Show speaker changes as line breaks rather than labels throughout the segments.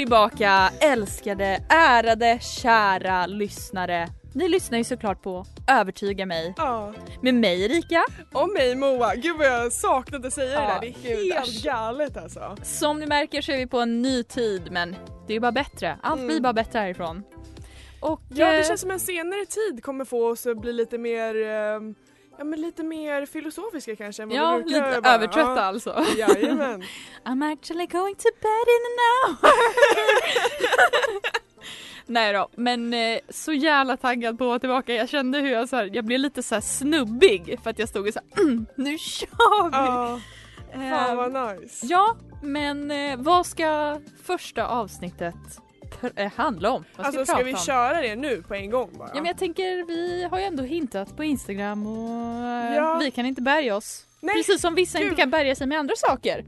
tillbaka älskade, ärade, kära lyssnare. Ni lyssnar ju såklart på Övertyga mig
Ja,
med mig Erika.
och mig Moa. Gud vad jag saknade att säga
Ja,
det där. Det är helt galet alltså.
Som ni märker så är vi på en ny tid men det är ju bara bättre. Allt
Mm.
blir bara bättre härifrån. Och
Ja, det
eh,
känns som en senare tid kommer få oss att bli lite mer, eh, ja men lite mer filosofiska kanske än
ja, lite
vara.
övertrötta alltså.
Ja, jajamän.
I'm actually going to bed in an hour. Nej då, men eh, så jävla taggad på att vara tillbaka. Jag kände hur jag så här, jag blev lite så här snubbig för att jag stod och så här, mm, nu kör vi!
Ja,
Eh,
fan vad nice.
ja, men eh, vad ska första avsnittet handla om? Vad ska
Alltså
vi
ska vi
om?
köra det nu på en gång bara?
Ja men jag tänker vi har ju ändå hintat på Instagram och eh,
Ja.
vi kan inte bärga oss.
Nej,
Precis som vissa
gud.
inte kan bärga sig med andra saker.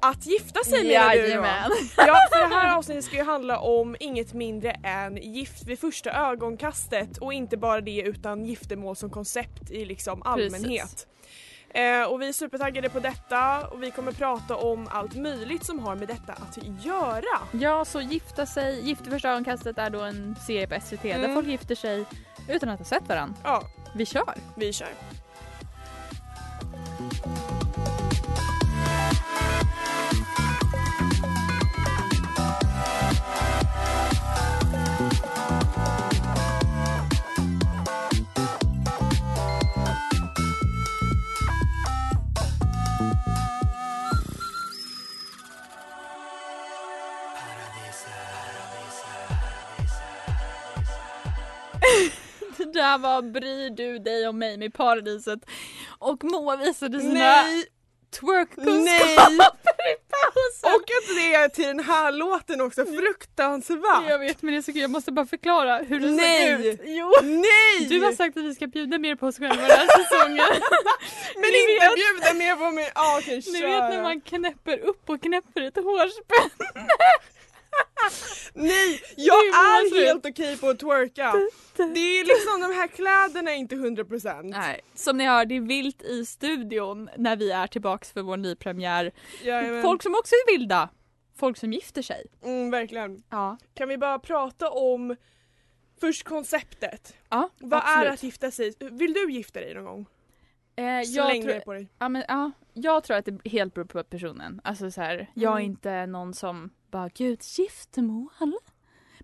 att gifta sig menar du?
Jajamän.
Ja, för det här avsnittet ska ju handla om inget mindre än gift vid första ögonkastet och inte bara det utan giftermål som koncept i liksom allmänhet. Eh, och vi är supertaggade på detta och vi kommer prata om allt möjligt som har med detta att göra.
Ja, så Gifta sig, Gift i första ögonkastet är då en serie på SVT där
Mm.
folk gifter sig utan att ha sett varandra.
Ja,
Vi kör!
vi kör.
Var Bryr du dig om mig med paradiset och Moa visade sina
Nej!
twerkkunskaper i pausen.
Och att det är till den här låten också, fruktansvärt!
Jag vet men det är så kul, jag måste bara förklara hur det
Nej.
såg ut. Jo!
Nej!
Du har sagt att vi ska bjuda mer på oss själva den här säsongen.
Men
Ni
inte
vet-
bjuda med på mig! Ja okej
Ni
kör
vet när man knäpper upp och knäpper ett hårspänn.
Nej! Jag
är
är helt okej på att twerka! Det är liksom de här kläderna är inte 100%
Nej, som ni hör det är vilt i studion när vi är tillbaks för vår nypremiär.
Jajamän.
Folk som också är vilda. Folk som gifter sig.
Mm, verkligen.
Ja.
Kan vi bara prata om först konceptet?
Ja,
Vad
absolut.
är att gifta sig? Vill du gifta dig någon gång?
Eh,
länge
tror,
på dig.
ja, men, ja, jag tror att det helt beror på personen. Alltså så här, jag är
Mm.
inte någon som bara gud giftermål.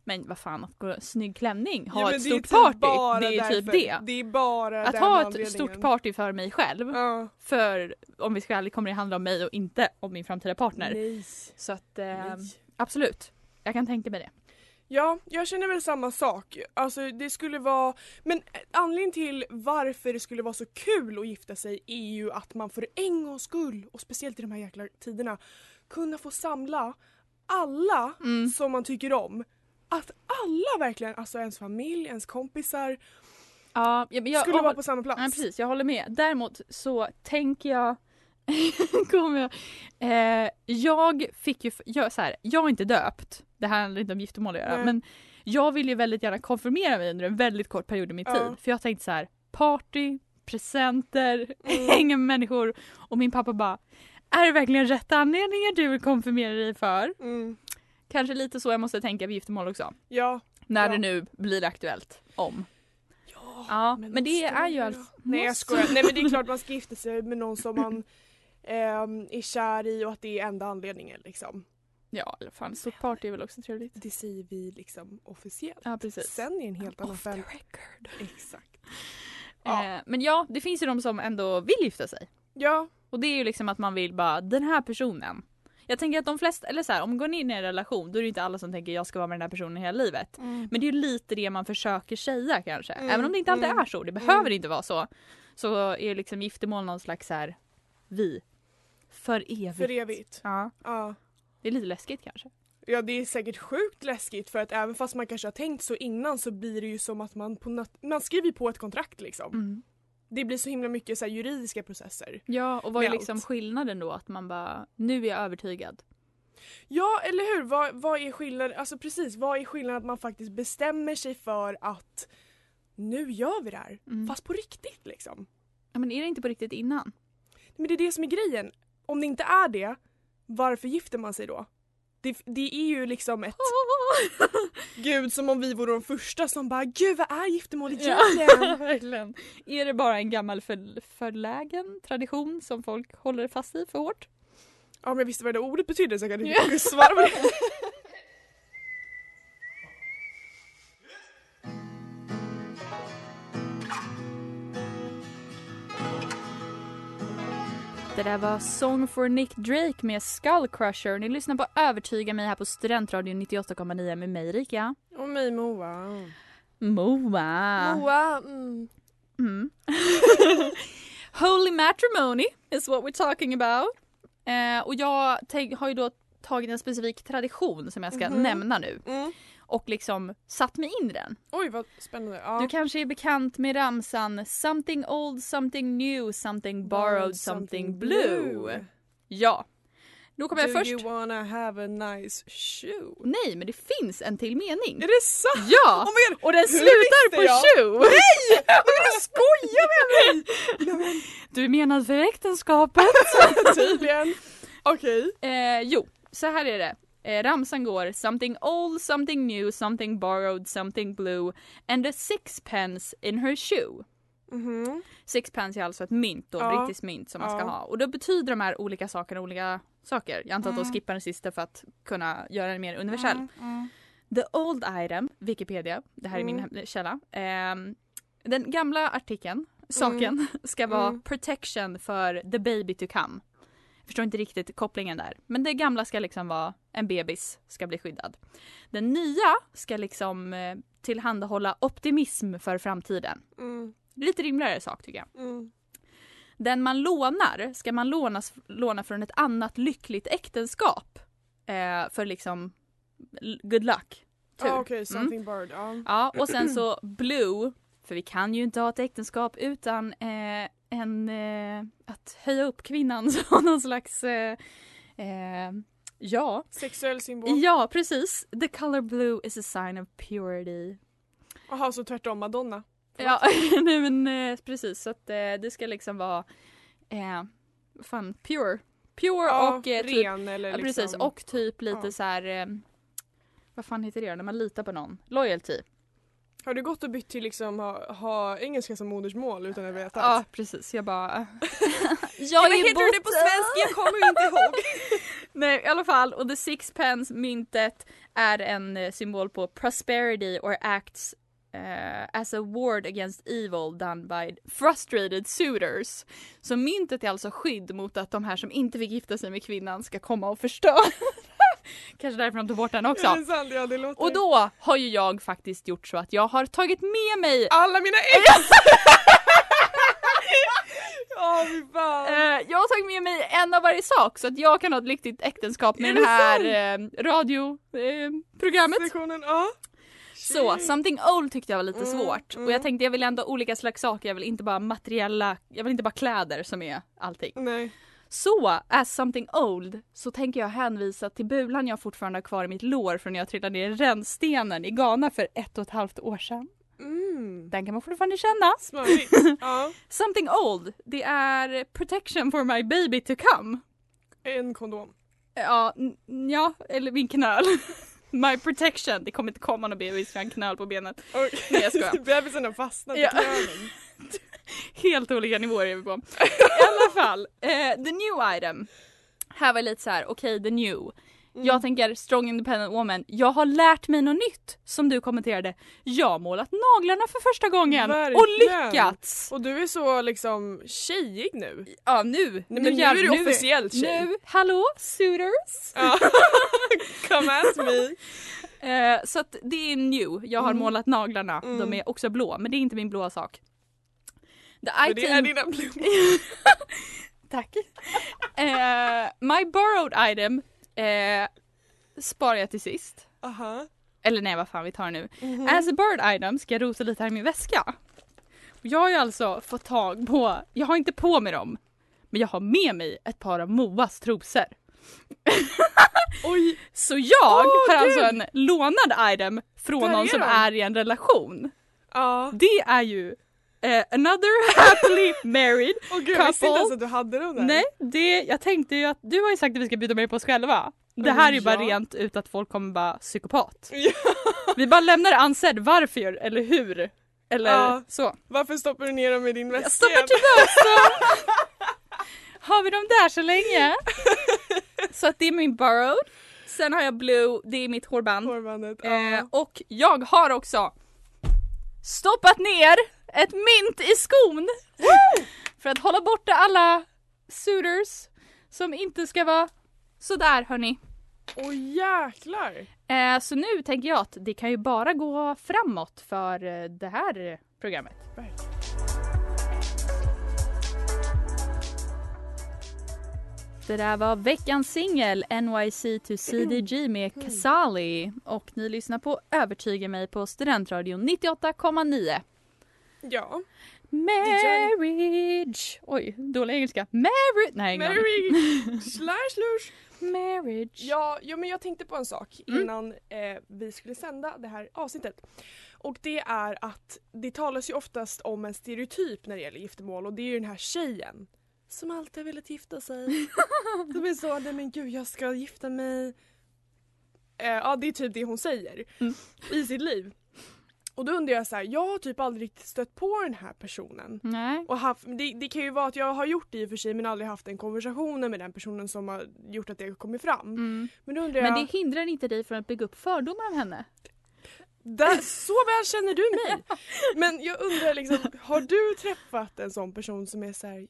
Men vad fan att gå snygg klänning, ha
Ja,
ett stort
typ
party. Det är typ
därför.
det.
Det är bara
Att ha ett stort party för mig själv.
Ja.
För om vi ska vara ärliga kommer det handla om mig och inte om min framtida partner.
Nej.
Så att eh, absolut. Jag kan tänka mig det.
Ja, jag känner väl samma sak. Alltså det skulle vara, men anledningen till varför det skulle vara så kul att gifta sig är ju att man för en gångs skull, och speciellt i de här jäkla tiderna, kunna få samla alla
Mm.
som man tycker om. Att alla verkligen, alltså ens familj, ens kompisar,
Ja, jag,
skulle
jag,
vara på samma plats.
Ja, precis, jag håller med. Däremot så tänker jag kommer jag, eh, jag fick ju, jag, så här, jag är inte döpt, det här handlar inte om giftermål att göra,
Nej.
men jag vill ju väldigt gärna konfirmera mig under en väldigt kort period i mitt
Ja.
tid. För jag tänkte så här, party, presenter,
Mm.
hänga med människor och min pappa bara är det verkligen rätta anledningar du vill konfirmera dig för?
Mm.
Kanske lite så jag måste tänka vid giftermål också.
Ja.
När
Ja.
det nu blir aktuellt. Om.
Ja,
Ja, men, det
måste
är ju alltså...
Nej jag skojar. Nej men det är klart man ska gifta sig med någon som man är kär i och att det är enda anledningen liksom.
Ja, eller fan, så party är väl också trevligt.
Det säger vi liksom officiellt.
Ja, precis.
Sen är det en helt annan
Off the record.
Exakt. Ja.
Eh, men ja, det finns ju de som ändå vill gifta sig.
Ja,
Och det är ju liksom att man vill bara, den här personen. Jag tänker att de flesta, eller så här, om man går in i en relation då är det inte alla som tänker jag ska vara med den här personen hela livet. Men det är ju lite det man försöker säga kanske.
Mm,
Även om det inte alltid
mm,
är så, det behöver
mm.
inte vara så. Så är liksom giftermål någon slags så här, vi. För evigt.
för evigt.
Ja,
Ja.
det är lite läskigt kanske.
Ja det är säkert sjukt läskigt för att även fast man kanske har tänkt så innan så blir det ju som att man på nat- man skriver på ett kontrakt liksom.
Mm.
Det blir så himla mycket så juridiska processer.
Ja, och vad är liksom
allt.
skillnaden då? Att man bara, nu är jag övertygad.
Ja eller hur, vad, vad är skillnaden, alltså precis vad är skillnaden att man faktiskt bestämmer sig för att nu gör vi det här.
Mm.
Fast på riktigt liksom.
Ja, men är det inte på riktigt innan?
Men det är det som är grejen. Om det inte är det, varför gifter man sig då? Det, det är ju liksom ett gud som om vi vore de första som bara gud vad är giftermål egentligen?
verkligen. Är det bara en gammal för, förlägen tradition som folk håller fast i för hårt?
Ja, om jag visste vad det ordet betydde så kan
Ja.
jag svara på det.
Där var Song for Nick Drake med Skull Crusher. Ni lyssnar på Övertyga mig här på Studentradion 98,9 med mig Rika.
Och mig Moa.
Moa.
Moa, mm.
Mm. Holy matrimony is what we're talking about. Eh, och jag har ju då tagit en specifik tradition som jag ska
Mhm.
nämna nu
Mm.
Och liksom satt mig in i den.
Oj vad spännande. Ja.
Du kanske är bekant med ramsan Something old, something new, something borrowed, something blue. Ja. Då kommer jag
Do
först...
you wanna have a nice shoe?
Nej, men det finns en till mening.
Är det sant?
Ja!
Oh
och den
hur
slutar på
jag?
shoe!
Nej! Jag skojar med mig!
Du är menad för äktenskapet.
Tydligen. Okej.
Eh, jo, så här är det. Eh, ramsan går something old, something new, something borrowed, something blue and a sixpence in her shoe.
Mhm.
Sixpence är alltså ett mynt då,
Ja.
brittiskt mynt som man ska
Ja.
ha. Och då betyder de här olika sakerna olika saker. Jag antar att
Mm.
de skippar den sista för att kunna göra den mer universell. The old item, Wikipedia, det här är min
Mm.
källa. Ehm, den gamla artikeln, saken, ska vara
Mm.
protection för the baby to come. Förstår inte riktigt kopplingen där. Men det gamla ska liksom vara en bebis ska bli skyddad. Den nya ska liksom eh, tillhandahålla optimism för framtiden.
Mm.
Lite rimligare sak tycker jag.
Mm.
Den man lånar ska man lånas, låna från ett annat lyckligt äktenskap. Eh, för liksom good luck. Tur.
Ah, Okej, something bird. Ja.
Ja, och sen så blue, för vi kan ju inte ha ett äktenskap utan eh, en, eh, att höja upp kvinnan som någon slags, eh, eh, ja.
Sexuell symbol.
Ja, precis. The color blue is a sign of purity.
Jaha, så tvärtom Madonna.
Ja, nej men eh, precis så att eh, det ska liksom vara, fan, pure. Pure
Ja,
och typ,
ren eller
ja,
liksom.
precis, och typ lite
ja.
så här. Vad fan heter det när man litar på någon? Loyalty.
Har du gått och bytt till liksom ha, ha engelska som modersmål utan att veta?
Ja precis, jag bara...
Ja, vad heter det på svenska? Jag kommer inte ihåg.
Nej i alla fall, och the sixpence myntet är en eh, symbol på prosperity or acts eh, as a ward against evil done by frustrated suitors. Så myntet är alltså skydd mot att de här som inte fick gifta sig med kvinnan ska komma och förstöra. Kanske därför de tog bort den också.
Ja, det.
Och då har ju jag faktiskt gjort så att jag har tagit med mig
Alla mina ex!
Eh, jag har tagit med mig en av varje sak så att jag kan ha ett riktigt äktenskap med det
det
här eh, radioprogrammet.
Sektionen, ja.
Så, something old tyckte jag var lite
Mm,
svårt.
mm.
Och jag tänkte jag vill ändå olika slags saker, jag vill inte bara materiella, jag vill inte bara kläder som är allting.
Nej.
Så, as something old, så tänker jag hänvisa till bulan jag fortfarande har kvar i mitt lår från när jag trillade ner i rännstenen i Ghana för ett och ett halvt år sedan.
Mm.
Den kan man fortfarande känna.
Ja.
Something old, det är protection for my baby to come.
En kondom.
Ja, ja eller min knöl. My protection, det kommer inte komma någon bebis för en knöl på benet.
Oj.
Nej, jag skojar.
Bebisen har fastnat i knölen.
Helt olika nivåer är vi på. I alla fall, eh, the new item. Här var lite så här, okej the new.
Mm.
Jag tänker strong independent woman. Jag har lärt mig något nytt som du kommenterade. Jag har målat naglarna för första gången och
Verkligen.
lyckats.
Och du är så liksom tjejig nu.
Ja nu,
Nej, men nu är du officiellt tjej.
Nu, hallå suitors.
Ja. Come at me.
Eh, så att det är new. Jag har
Mm.
målat naglarna. De
Mm.
är också blå men det är inte min blåa sak. The
För det är dina blommor.
Tack. Eh, my borrowed item eh, sparar jag till sist.
Aha.
Eller nej vad fan vi tar det nu.
Mhm.
As a bird item ska jag rota lite här i min väska. Jag har ju alltså fått tag på, jag har inte på mig dem, men jag har med mig ett par av Moas trosor.
Oj,
Så jag
Åh,
har alltså en lånad item från någon som
de.
är i en relation.
ja.
Det är ju eh, another happily married
Åh gud, jag visste inte
Couple.
ens att du hade dem där.
Nej, det, jag tänkte ju att du har ju sagt att vi ska byta med på oss själva. Det här är ju bara
Ja.
rent ut att folk kommer bara psykopat. Vi bara lämnar det ansedd varför eller hur. Eller
Ja.
så.
Varför stoppar du ner dem i din väska?
Jag stoppar tillbaks dem! Har vi dem där så länge? Så att det är min borrowed. Sen har jag blue, det är mitt hårband.
Hårbandet.
Eh,
Ja.
och jag har också stoppat ner ett mint i skon. För att hålla borta alla suitors som inte ska vara sådär hörni.
Åh jäklar.
Eh, så nu tänker jag att det kan ju bara gå framåt för eh, det här programmet. Det där var veckans singel NYC to CDG med Casali och ni lyssnar på Övertyga mig på Studentradion 98,9.
Ja.
Marriage! Oj, dålig engelska. Marriage! Nej.
Mary slash lush.
Marriage.
Ja, ja, men jag tänkte på en sak
Mm.
innan eh, vi skulle sända det här avsnittet. Och det är att det talas ju oftast om en stereotyp när det gäller giftermål och det är ju den här tjejen som alltid har velat gifta sig. De är så, nej men gud jag ska gifta mig. Eh, ja det är typ det hon säger
Mm.
i sitt liv. Och då undrar jag så här, jag har typ aldrig riktigt stött på den här personen.
Nej.
Och haft, det, det kan ju vara att jag har gjort det i och för sig men aldrig haft den konversationen med den personen som har gjort att det har kommit fram.
Mm.
Men då undrar jag,
Men det hindrar inte dig från att bygga upp fördomar om henne.
där, så väl känner du mig! Men jag undrar liksom, har du träffat en sån person som är så här,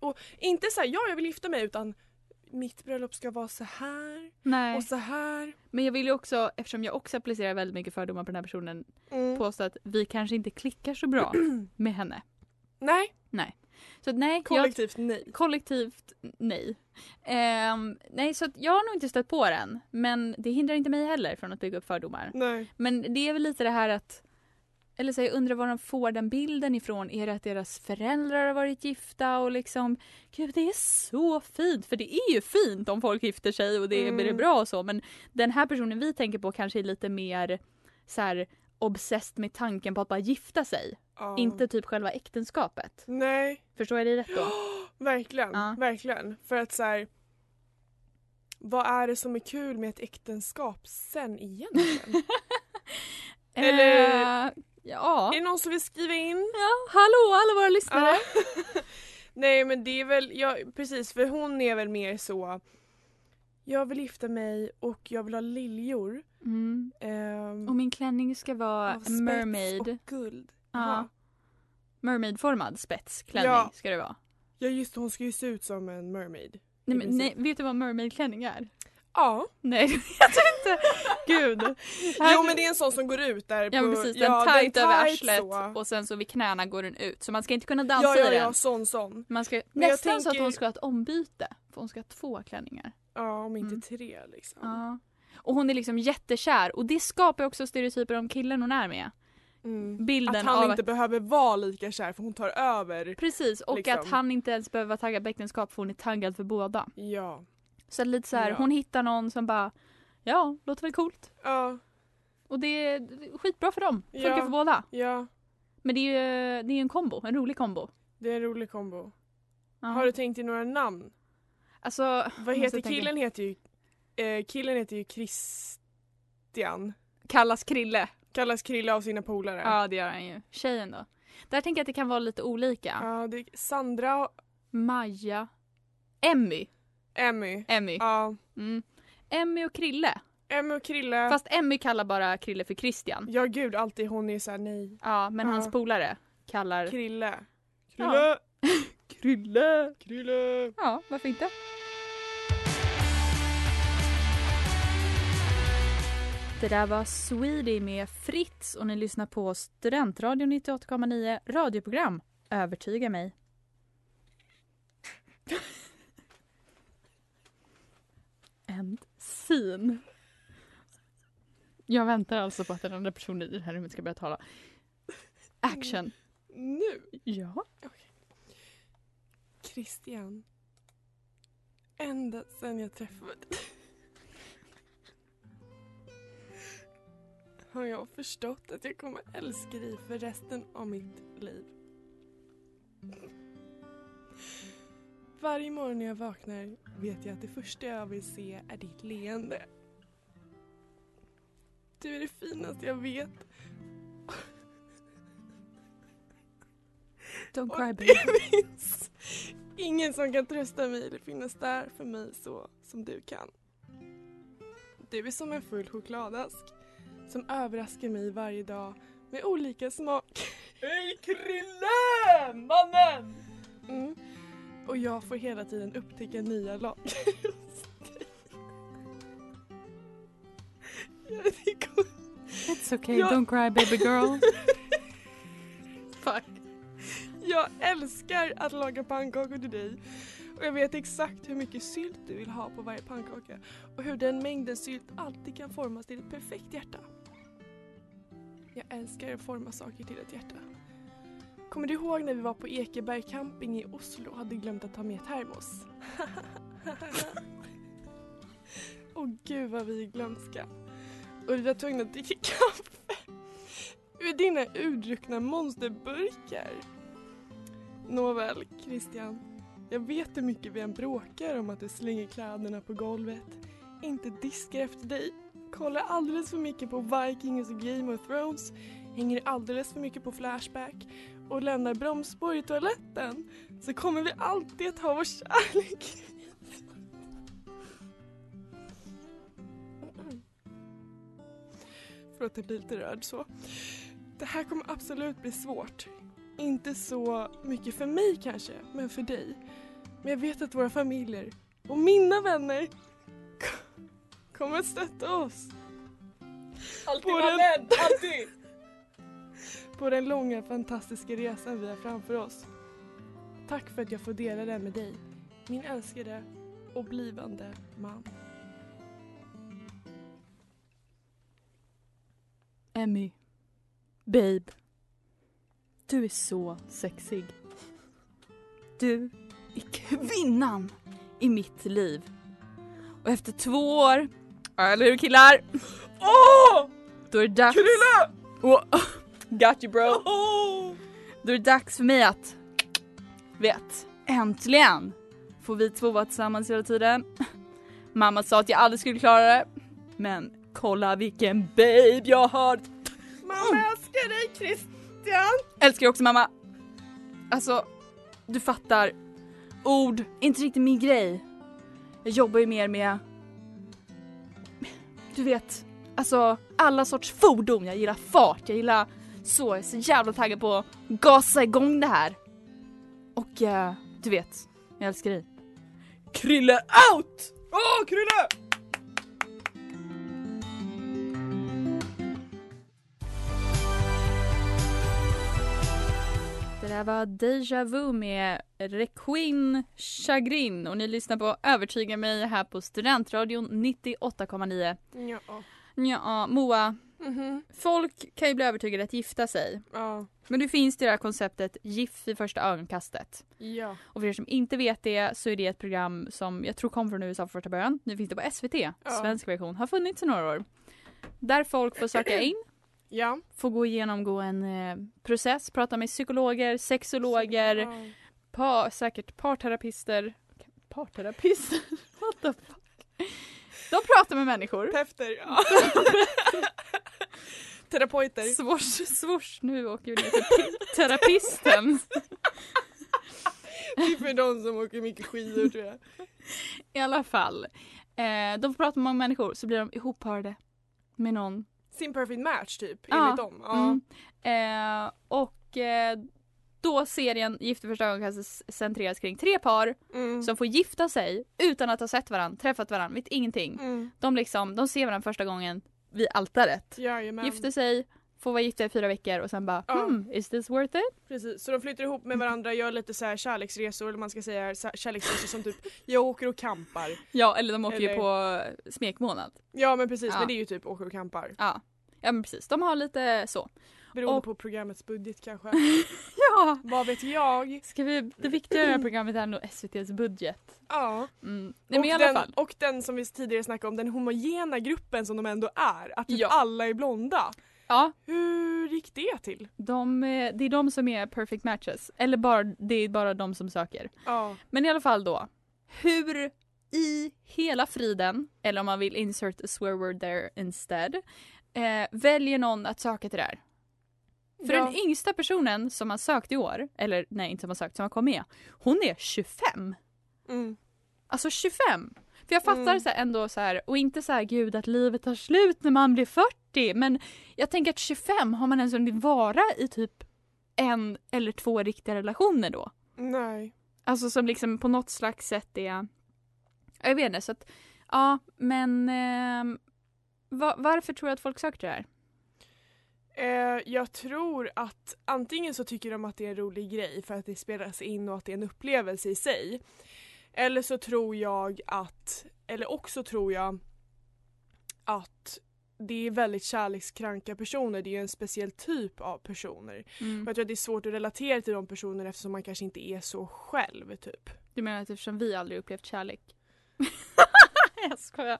och inte så här, ja jag vill gifta mig utan mitt bröllop ska vara så här
Nej.
och så här.
Men jag vill ju också, eftersom jag också applicerar väldigt mycket fördomar på den här personen,
Mm.
påstå att vi kanske inte klickar så bra med henne.
Nej,
Så att nej, jag,
kollektivt nej.
kollektivt nej. Ehm, nej, så att jag har nog inte stött på den. Men det hindrar inte mig heller från att bygga upp fördomar.
Nej.
Men det är väl lite det här att eller så jag undrar var de får den bilden ifrån. Är det att deras föräldrar har varit gifta och liksom Gud det är så fint! För det är ju fint om folk gifter sig och det
Mm.
blir bra och så men den här personen vi tänker på kanske är lite mer så här obsessed med tanken på att bara gifta sig.
Ja.
Inte typ själva äktenskapet.
Nej,
Förstår jag dig rätt då?
verkligen.
Ja.
Verkligen. För att så här, vad är det som är kul med ett äktenskap sen egentligen? Eller-
Eh, ja.
Är det någon som vill skriva in?
ja. Hallå alla våra lyssnare!
Ja. Nej men det är väl, ja, precis för hon är väl mer så Jag vill gifta mig och jag vill ha liljor.
Mm.
ehm,
Och min klänning ska vara mermaid.
och guld.
Ja. Mermaid-formad spetsklänning
Ja.
ska det vara.
Ja just det, hon ska ju se ut som en mermaid.
Nej, men, nej, vet du vad mermaid-klänning är?
Ja.
Nej, jag inte. Gud.
Jo men det är en sån som går ut där
Ja
på...
men precis,
ja,
den tight
är
över arslet
så.
och sen så vid knäna går den ut. Så man ska inte kunna dansa
Ja ja
i den.
ja, sån sån.
Man ska,
Men
nästan så att
tänker-
hon ska ha ett ombyte. För hon ska ha två klänningar.
Ja om inte
Mm.
tre liksom.
Ja. Och hon är liksom jättekär och det skapar också stereotyper om killen hon är med.
Mm.
Bilden
Att han
av
inte behöver vara lika kär för hon tar över.
Precis, och
liksom.
att han inte ens behöver vara taggad på äktenskap för hon är taggad för båda.
Ja.
Så lite så här,
Ja.
hon hittar någon som bara Ja, låter väl coolt.
Ja.
Och det är skitbra för dem. Funkar
Ja.
för båda.
Ja.
Men det är ju det är en kombo, en rolig kombo.
Det är en rolig kombo.
Ja.
Har du tänkt i några namn?
Alltså,
Vad heter
tänka.
killen? Heter ju, eh, killen heter ju Christian.
Kallas Krille.
Kallas Krille av sina polare.
Ja det gör han ju. Tjejen då? Där tänker jag att det kan vara lite olika.
Ja, det Sandra,
Maja. Emmy.
Emmy.
Emmy.
Ja.
Mm. Emmy och Krille.
Emmy och Krille.
Fast Emmy kallar bara Krille för Christian.
Ja gud, alltid hon är såhär nej.
Ja, men
Ja.
hans polare kallar...
Krille.
Ja.
Krille!
Krille!
Krille!
Ja, varför inte? Det där var Sweetie med Fritz och ni lyssnar på Studentradion 98,9 radioprogram Övertyga mig. End scene. Jag väntar alltså på att den andra personen i det här rummet ska börja tala. Action.
Nu!
Ja.
Christian. Ända sen jag träffade dig. Har jag förstått att jag kommer älska dig för resten av mitt liv. Varje morgon när jag vaknar vet jag att det första jag vill se är ditt leende. Du är det finaste jag vet.
Don't
Och
cry baby.
det finns ingen som kan trösta mig eller finnas där för mig så som du kan. Du är som en full chokladask som överraskar mig varje dag med olika smak. Hej Krille! Mannen! Mm. Och jag får hela tiden upptäcka nya går
It's okay,
Ja.
don't cry baby girl. Fuck.
Jag älskar att laga pannkakor till dig och jag vet exakt hur mycket sylt du vill ha på varje pannkaka och hur den mängden sylt alltid kan formas till ett perfekt hjärta. Jag älskar att forma saker till ett hjärta. Kommer du ihåg när vi var på Ekeberg camping i Oslo och hade glömt att ta med termos? Åh gud vad vi är glömska. Och vi var tvungna att dricka kaffe ur dina urdruckna monsterburkar. Nåväl, Christian. Jag vet hur mycket vi än bråkar om att du slänger kläderna på golvet, inte diskar efter dig, kollar alldeles för mycket på Vikings och Game of Thrones, hänger alldeles för mycket på Flashback och lämnar bromsspår i toaletten så kommer vi alltid att ha vår kärlek. Förlåt, jag blir lite rörd så. Det här kommer absolut bli svårt. Inte så mycket för mig kanske, men för dig. Men jag vet att våra familjer och mina vänner kommer att stötta oss.
Alltid vara
den-
vän, alltid!
På den långa fantastiska resan vi har framför oss. Tack för att jag får dela den med dig, min älskade och blivande man.
Emmy. Babe. Du är så sexig. Du är kvinnan i mitt liv. Och efter två år, eller hur killar?
Åh!
Då är det dags...
Krille!
Oh, got you bro.
Åh!
Då är det dags för mig att, vet, äntligen får vi två vara tillsammans hela tiden. Mamma sa att jag aldrig skulle klara det. Men kolla vilken babe jag har.
Mamma jag älskar dig Christian!
Älskar också mamma. Alltså, du fattar. Ord, inte riktigt min grej. Jag jobbar ju mer med, du vet, alltså alla sorts fordon. Jag gillar fart, jag gillar så, jag är så jävla taggad på att gasa igång det här. Och eh, du vet, jag älskar dig. Krille out!
Åh Krille!
Det där var Deja Vu med Requin Chagrin och ni lyssnar på Övertyga mig här på Studentradion 98,9.
Ja.
Ja, Moa,
Mhm.
folk kan ju bli övertygade att gifta sig.
Ja.
Men det finns det här konceptet gift vid första ögonkastet.
Ja.
Och för er som inte vet det så är det ett program som jag tror kom från USA från första början. Nu finns det på SVT, svensk version, har funnits i några år. Där folk får söka in,
Ja.
får gå igenom gå en eh, process, prata med psykologer, sexologer,
Ja.
par, säkert parterapister. Parterapister? What the fuck? De pratar med människor.
Pefter. Ja. Terapeuter.
Swoosh, swoosh, nu åker vi ner till pi- terapisten.
Det är för de som åker mycket skidor tror jag.
I alla fall. Eh, de får prata med många människor så blir de ihopparade med någon.
Sin perfect match typ, enligt dem. Ja.
Mm. Eh, och eh, då serien Gift vid första ögonkastet centreras kring tre par
Mm.
som får gifta sig utan att ha sett varandra, träffat varandra, vet ingenting.
Mm.
De liksom, de ser varandra första gången vid altaret.
Jajamän.
Gifter sig, får vara gifta i fyra veckor och sen bara
Ja.
hmm, is this worth it?
Precis, så de flyttar ihop med varandra, gör lite så här kärleksresor, eller man ska säga kärleksresor som typ jag åker och campar.
Ja eller de åker ju
Eller-
på smekmånad.
Ja men precis,
Ja.
men det är ju typ åker och campar.
Ja. ja men precis, de har lite så.
Beroende
Och-
på programmets budget kanske.
Ja!
Vad vet jag?
Ska vi, det viktiga i det här programmet är nog SVTs budget.
Ja.
Mm. Nej
och, den, och den som vi tidigare snackade om, den homogena gruppen som de ändå är. Att typ
Ja.
alla är blonda.
Ja,
Hur gick det till?
de, eh, det är de som är perfect matches. Eller bara, det är bara de som söker.
Ja.
Men i alla fall då. Hur i hela friden, eller om man vill insert a swear word there instead, eh, väljer någon att söka till det här? För
Ja.
den yngsta personen som har sökt i år, eller nej inte som har sökt, som har kommit med, hon är 25.
Mm.
Alltså 25! För jag fattar
Mm.
så ändå så här, och inte så här gud att livet tar slut när man blir 40, men jag tänker att 25 har man ens hunnit vara i typ en eller två riktiga relationer då.
Nej.
Alltså som liksom på något slags sätt är... Jag vet inte, så att... Ja, men... ehm, va- varför tror jag att folk söker det här?
Eh, jag tror att antingen så tycker de att det är en rolig grej för att det spelas in och att det är en upplevelse i sig. Eller så tror jag att, eller också tror jag att det är väldigt kärlekskranka personer, det är ju en speciell typ av personer.
Mm.
Och jag tror att det är svårt att relatera till de personerna eftersom man kanske inte är så själv typ.
Du menar att eftersom vi aldrig upplevt kärlek? jag skojar.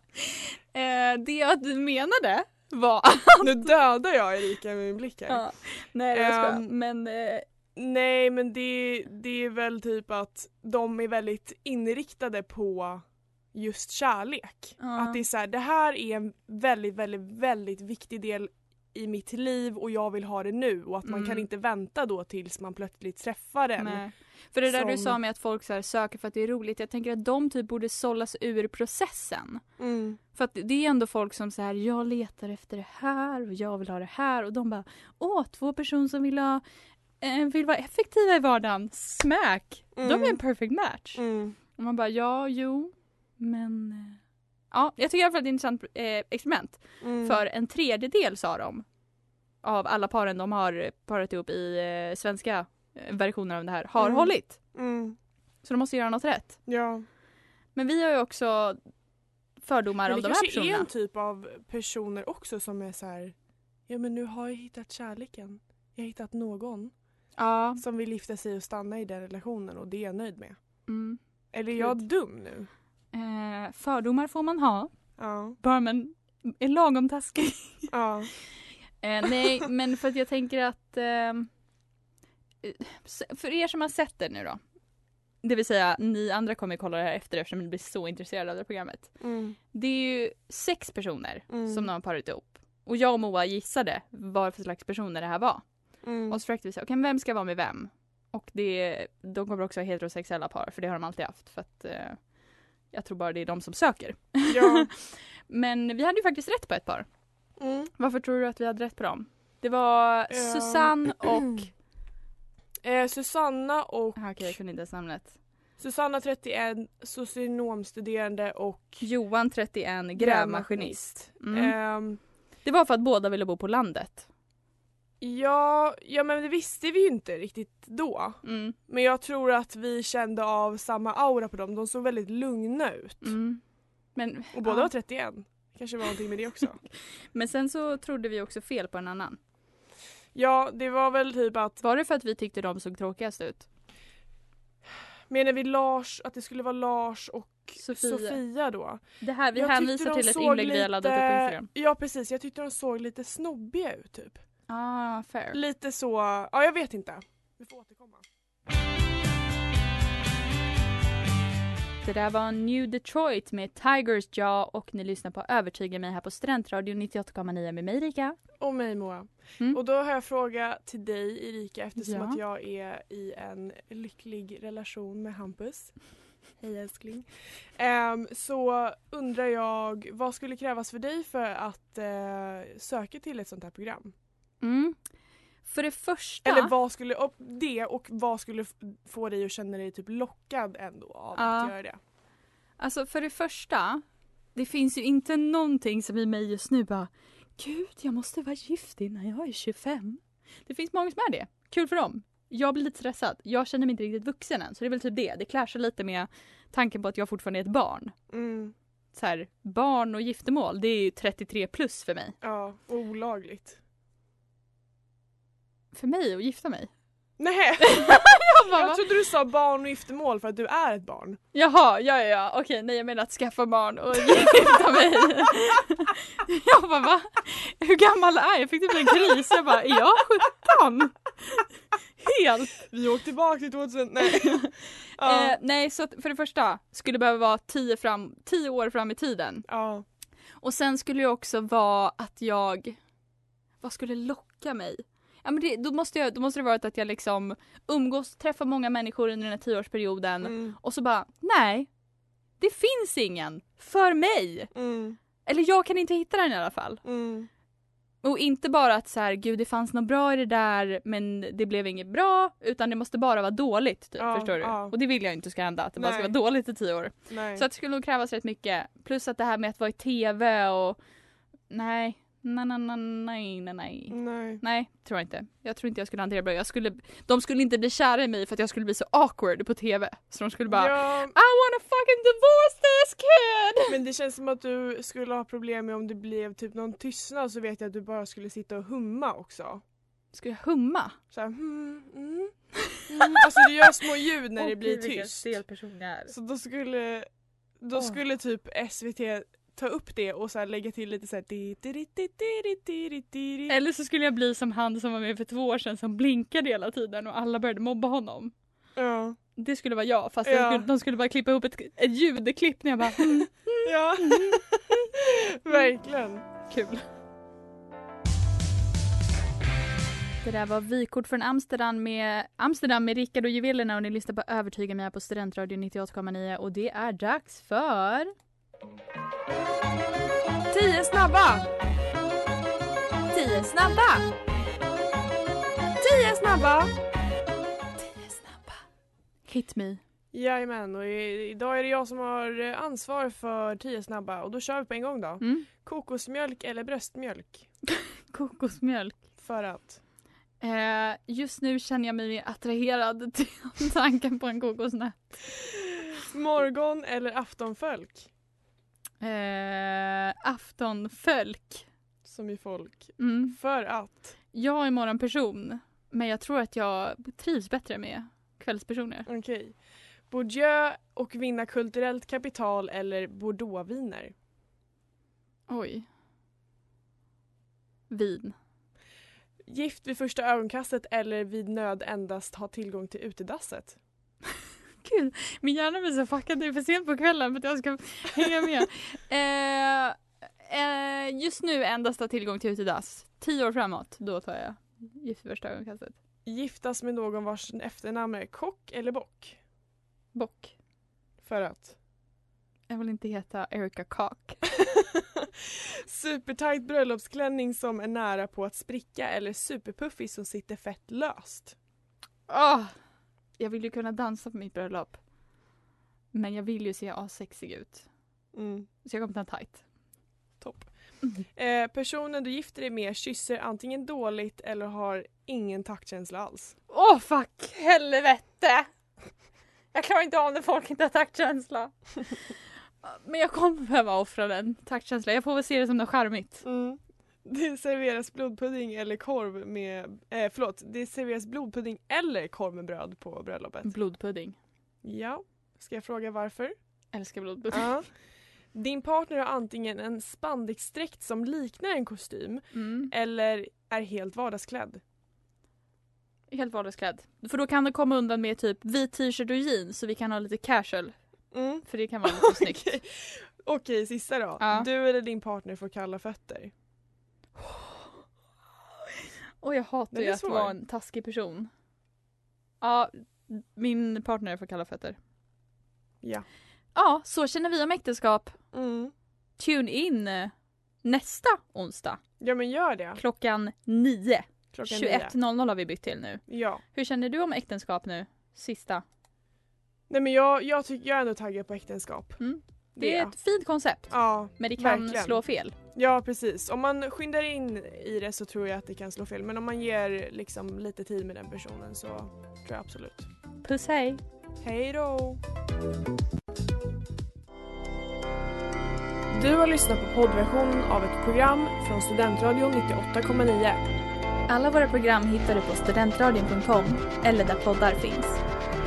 Eh, det jag menade var...
Nu dödar jag Erika med min blick här.
ja, nej, jag skojar.
Ehm,
Men... Eh,
Nej men det, det är väl typ att de är väldigt inriktade på just kärlek.
Ja.
Att det är så här, det här är en väldigt, väldigt, väldigt viktig del i mitt liv och jag vill ha det nu och att man
Mm.
kan inte vänta då tills man plötsligt träffar den.
nej. För det där du
som-
sa med att folk så här söker för att det är roligt, jag tänker att de typ borde sållas ur processen.
Mm.
För att det är ändå folk som säger jag letar efter det här och jag vill ha det här och de bara åh, två personer som vill ha eh, vill vara effektiva i vardagen, smack! De är en
Mm.
perfect match.
Mm.
Och man bara ja, jo, men eh, ja, jag tycker i alla fall att det är ett intressant eh, experiment.
Mm.
För en tredjedel sa de av alla paren de har parat ihop i eh, svenska versioner av det här har
Mm.
hållit.
Mm.
Så de måste göra något rätt.
Ja.
Men vi har ju också fördomar om
det
de här
kanske är
personerna.
en typ av personer också som är så här. ja men nu har jag hittat kärleken. Jag har hittat någon
Ja.
som vill gifta sig och stanna i den relationen och det är jag nöjd med.
Mm.
Eller är jag dum nu?
Eh, fördomar får man ha,
Ja.
bara man är lagom taskig.
Ja.
Eh, nej, men för att jag tänker att eh, för er som har sett det nu då. Det vill säga ni andra kommer ju kolla det här efter eftersom ni blir så intresserade av det programmet.
Mm.
Det är ju sex personer
Mm.
som de har parat ihop. Och jag och Moa gissade vad för slags personer det här var.
Mm.
Och så försökte vi säga, okej vem ska vara med vem? Och det, de kommer också vara heterosexuella par för det har de alltid haft. För att eh, jag tror bara det är de som söker.
Ja.
Men vi hade ju faktiskt rätt på ett par.
Mm.
Varför tror du att vi hade rätt på dem? Det var
Ja.
Susanne och...
Eh, Susanna och
Ah, Okej, jag kunde inte ens namnet.
Susanna 31, socionomstuderande och
Johan 31, grävmaskinist. Mm.
Ehm,
Det var för att båda ville bo på landet.
Ja, ja men det visste vi ju inte riktigt då.
Mm.
Men jag tror att vi kände av samma aura på dem. De såg väldigt lugna ut.
Mm. Men,
Och båda
ja.
var 31. Kanske var någonting med det också.
Men sen så trodde vi också fel på en annan.
Ja, det var väl typ att,
Var det för att vi tyckte de såg tråkigast ut?
menar vi Lars, att det skulle vara Lars och
Sofia.
Sofia, då?
Det här, vi
Jag
hänvisar till ett inlägg vi har laddat upp på Instagram.
Ja precis, jag tyckte de såg lite snobbiga ut typ.
Ah, fair.
Lite så, ja jag vet inte. Vi får återkomma.
Det där var New Detroit med Tigers Jaw och ni lyssnar på Övertyga mig här på Studentradion 98,9 med mig Rika.
Och mig Moa.
Mm.
Och då har jag fråga till dig Erika eftersom
Ja.
att jag är i en lycklig relation med Hampus. Hej älskling. Ehm, så undrar jag vad skulle krävas för dig för att eh, söka till ett sånt här program?
Mm. För det första,
Eller vad skulle, och det och vad skulle få dig att känna dig typ lockad ändå av
Ja.
att göra det?
alltså för det första, det finns ju inte någonting som i mig just nu bara Gud, jag måste vara gift innan jag är 25. Det finns många som är det. Kul för dem. Jag blir lite stressad. Jag känner mig inte riktigt vuxen än. Så det är väl typ det. Det clashar lite med tanken på att jag fortfarande är ett barn.
Mm,
Så här, barn och giftermål, det är ju 33 plus för mig.
ja, olagligt.
För mig att gifta mig.
Nej,
Jag bara,
jag trodde du sa barn och giftermål för att du är ett barn.
Jaha, ja ja ja, okej nej jag menar att skaffa barn och gifta mig. jag bara va? Hur gammal är jag? Jag fick typ en kris, jag bara är jag 17? Helt!
Vi åkte tillbaka till 2000, nej. ja.
Eh, nej så för det första skulle behöva vara 10 fram, 10 år fram i tiden.
ja.
Och sen skulle det också vara att jag, vad skulle locka mig? Ja men det, då, måste jag, då måste det vara att jag liksom umgås, träffar många människor under den här tioårsperioden
Mm.
och så bara, nej. Det finns ingen för mig.
Mm.
Eller jag kan inte hitta den i alla fall.
Mm.
Och inte bara att så här, gud det fanns något bra i det där men det blev inget bra utan det måste bara vara dåligt typ,
Ja,
förstår du?
ja.
Och det vill jag inte ska hända, att det bara ska
Nej.
vara dåligt i tio år.
Nej.
Så att det skulle nog krävas rätt mycket. Plus att det här med att vara i TV och nej, nej, nej, nej, nej, nej, nej. Tror jag inte. Jag tror inte jag skulle hantera det bra. Jag skulle, de skulle inte bli kära i mig för att jag skulle bli så awkward på TV. Så de skulle bara
Ja,
I wanna fucking divorce this kid!
men det känns som att du skulle ha problem med om det blev typ någon tystnad så vet jag att du bara skulle sitta och humma också.
Ska jag humma?
Så här, hmm, mm, mm. Alltså du gör små ljud när det blir tyst.
person jag är.
Så då skulle, då
Åh.
skulle typ SVT ta upp det och så lägga till lite så här.
Eller så skulle jag bli som han som var med för två år sedan som blinkade hela tiden och alla började mobba honom.
Ja.
Det skulle vara jag fast
ja.
de skulle bara klippa ihop ett, ett ljudklipp när jag bara mm.
Ja, verkligen.
Kul. Det där var vykort från Amsterdam med, Amsterdam med Rickard och juvelerna och ni lyssnar på Övertyga mig här på Studentradio 98,9 och det är dags för
Tio snabba!
10 snabba!
Tio snabba!
10 snabba. Hit me.
Jajamän och i, idag är det jag som har eh, ansvar för tio snabba och då kör vi på en gång då.
Mm.
Kokosmjölk eller bröstmjölk?
Kokosmjölk.
För att?
Eh, just nu känner jag mig attraherad till tanken på en kokosnöt.
Morgon eller aftonfölk?
Eh, aftonfölk.
Som i folk.
Mm.
För att?
Jag är morgonperson, men jag tror att jag trivs bättre med kvällspersoner.
Okej. Bourdieu och vinna kulturellt kapital eller bordeauxviner?
Oj. Vin.
Gift vid första ögonkastet eller vid nöd endast ha tillgång till utedasset?
Gud, min hjärna blir så fuckad. Är för sent på kvällen för att jag ska hänga med. eh, eh, just nu endast ha tillgång till utedass. Tio år framåt, då tar jag gift vid första ögonkastet.
Giftas med någon vars efternamn är kock eller bock?
Bock.
För att?
Jag vill inte heta Erica Cock.
Supertight bröllopsklänning som är nära på att spricka eller superpuffig som sitter fett löst?
Åh! Jag vill ju kunna dansa på mitt bröllop. Men jag vill ju se assexig ut.
Mm.
Så jag kommer ta en tight.
Topp. Eh, personen du gifter dig med kysser antingen dåligt eller har ingen taktkänsla alls.
Åh oh, fuck helvete! Jag klarar inte av när folk inte har taktkänsla. Men jag kommer behöva offra den taktkänslan. Jag får väl se det som något charmigt.
Mm. Det serveras blodpudding eller korv med, eh, förlåt, det serveras blodpudding eller korv med bröd på bröllopet.
Blodpudding.
Ja, ska jag fråga varför?
Älskar blodpudding.
Ja. Din partner har antingen en spandexdräkt som liknar en kostym
Mm.
eller är helt vardagsklädd.
Helt vardagsklädd. För då kan det komma undan med typ vit t-shirt och jeans så vi kan ha lite casual.
Mm.
För det kan vara lite snyggt.
Okej. Okej, sista då.
Ja.
Du eller din partner får kalla fötter.
Och jag hatar ju att
svår.
vara en taskig person. Ja, min partner får kalla fötter.
Ja.
Ja, så känner vi om äktenskap.
Mm.
Tune in nästa onsdag
Ja men gör det.
klockan 9.
Klockan nio.
21.00 har vi bytt till nu.
Ja.
Hur känner du om äktenskap nu? Sista.
Nej men jag, jag tycker jag är ändå taggad på äktenskap.
Mm. Det
Det.
är ett fint koncept.
Ja,
Men det kan
verkligen.
slå fel.
Ja precis. Om man skyndar in i det så tror jag att det kan slå fel. Men om man ger liksom lite tid med den personen så tror jag absolut.
Puss hej!
Hej då! Du har lyssnat på poddversionen av ett program från Studentradion 98,9.
Alla våra program hittar du på studentradion.com eller där poddar finns.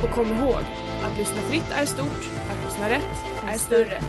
Och kom ihåg, att lyssna fritt är stort, att lyssna rätt är större.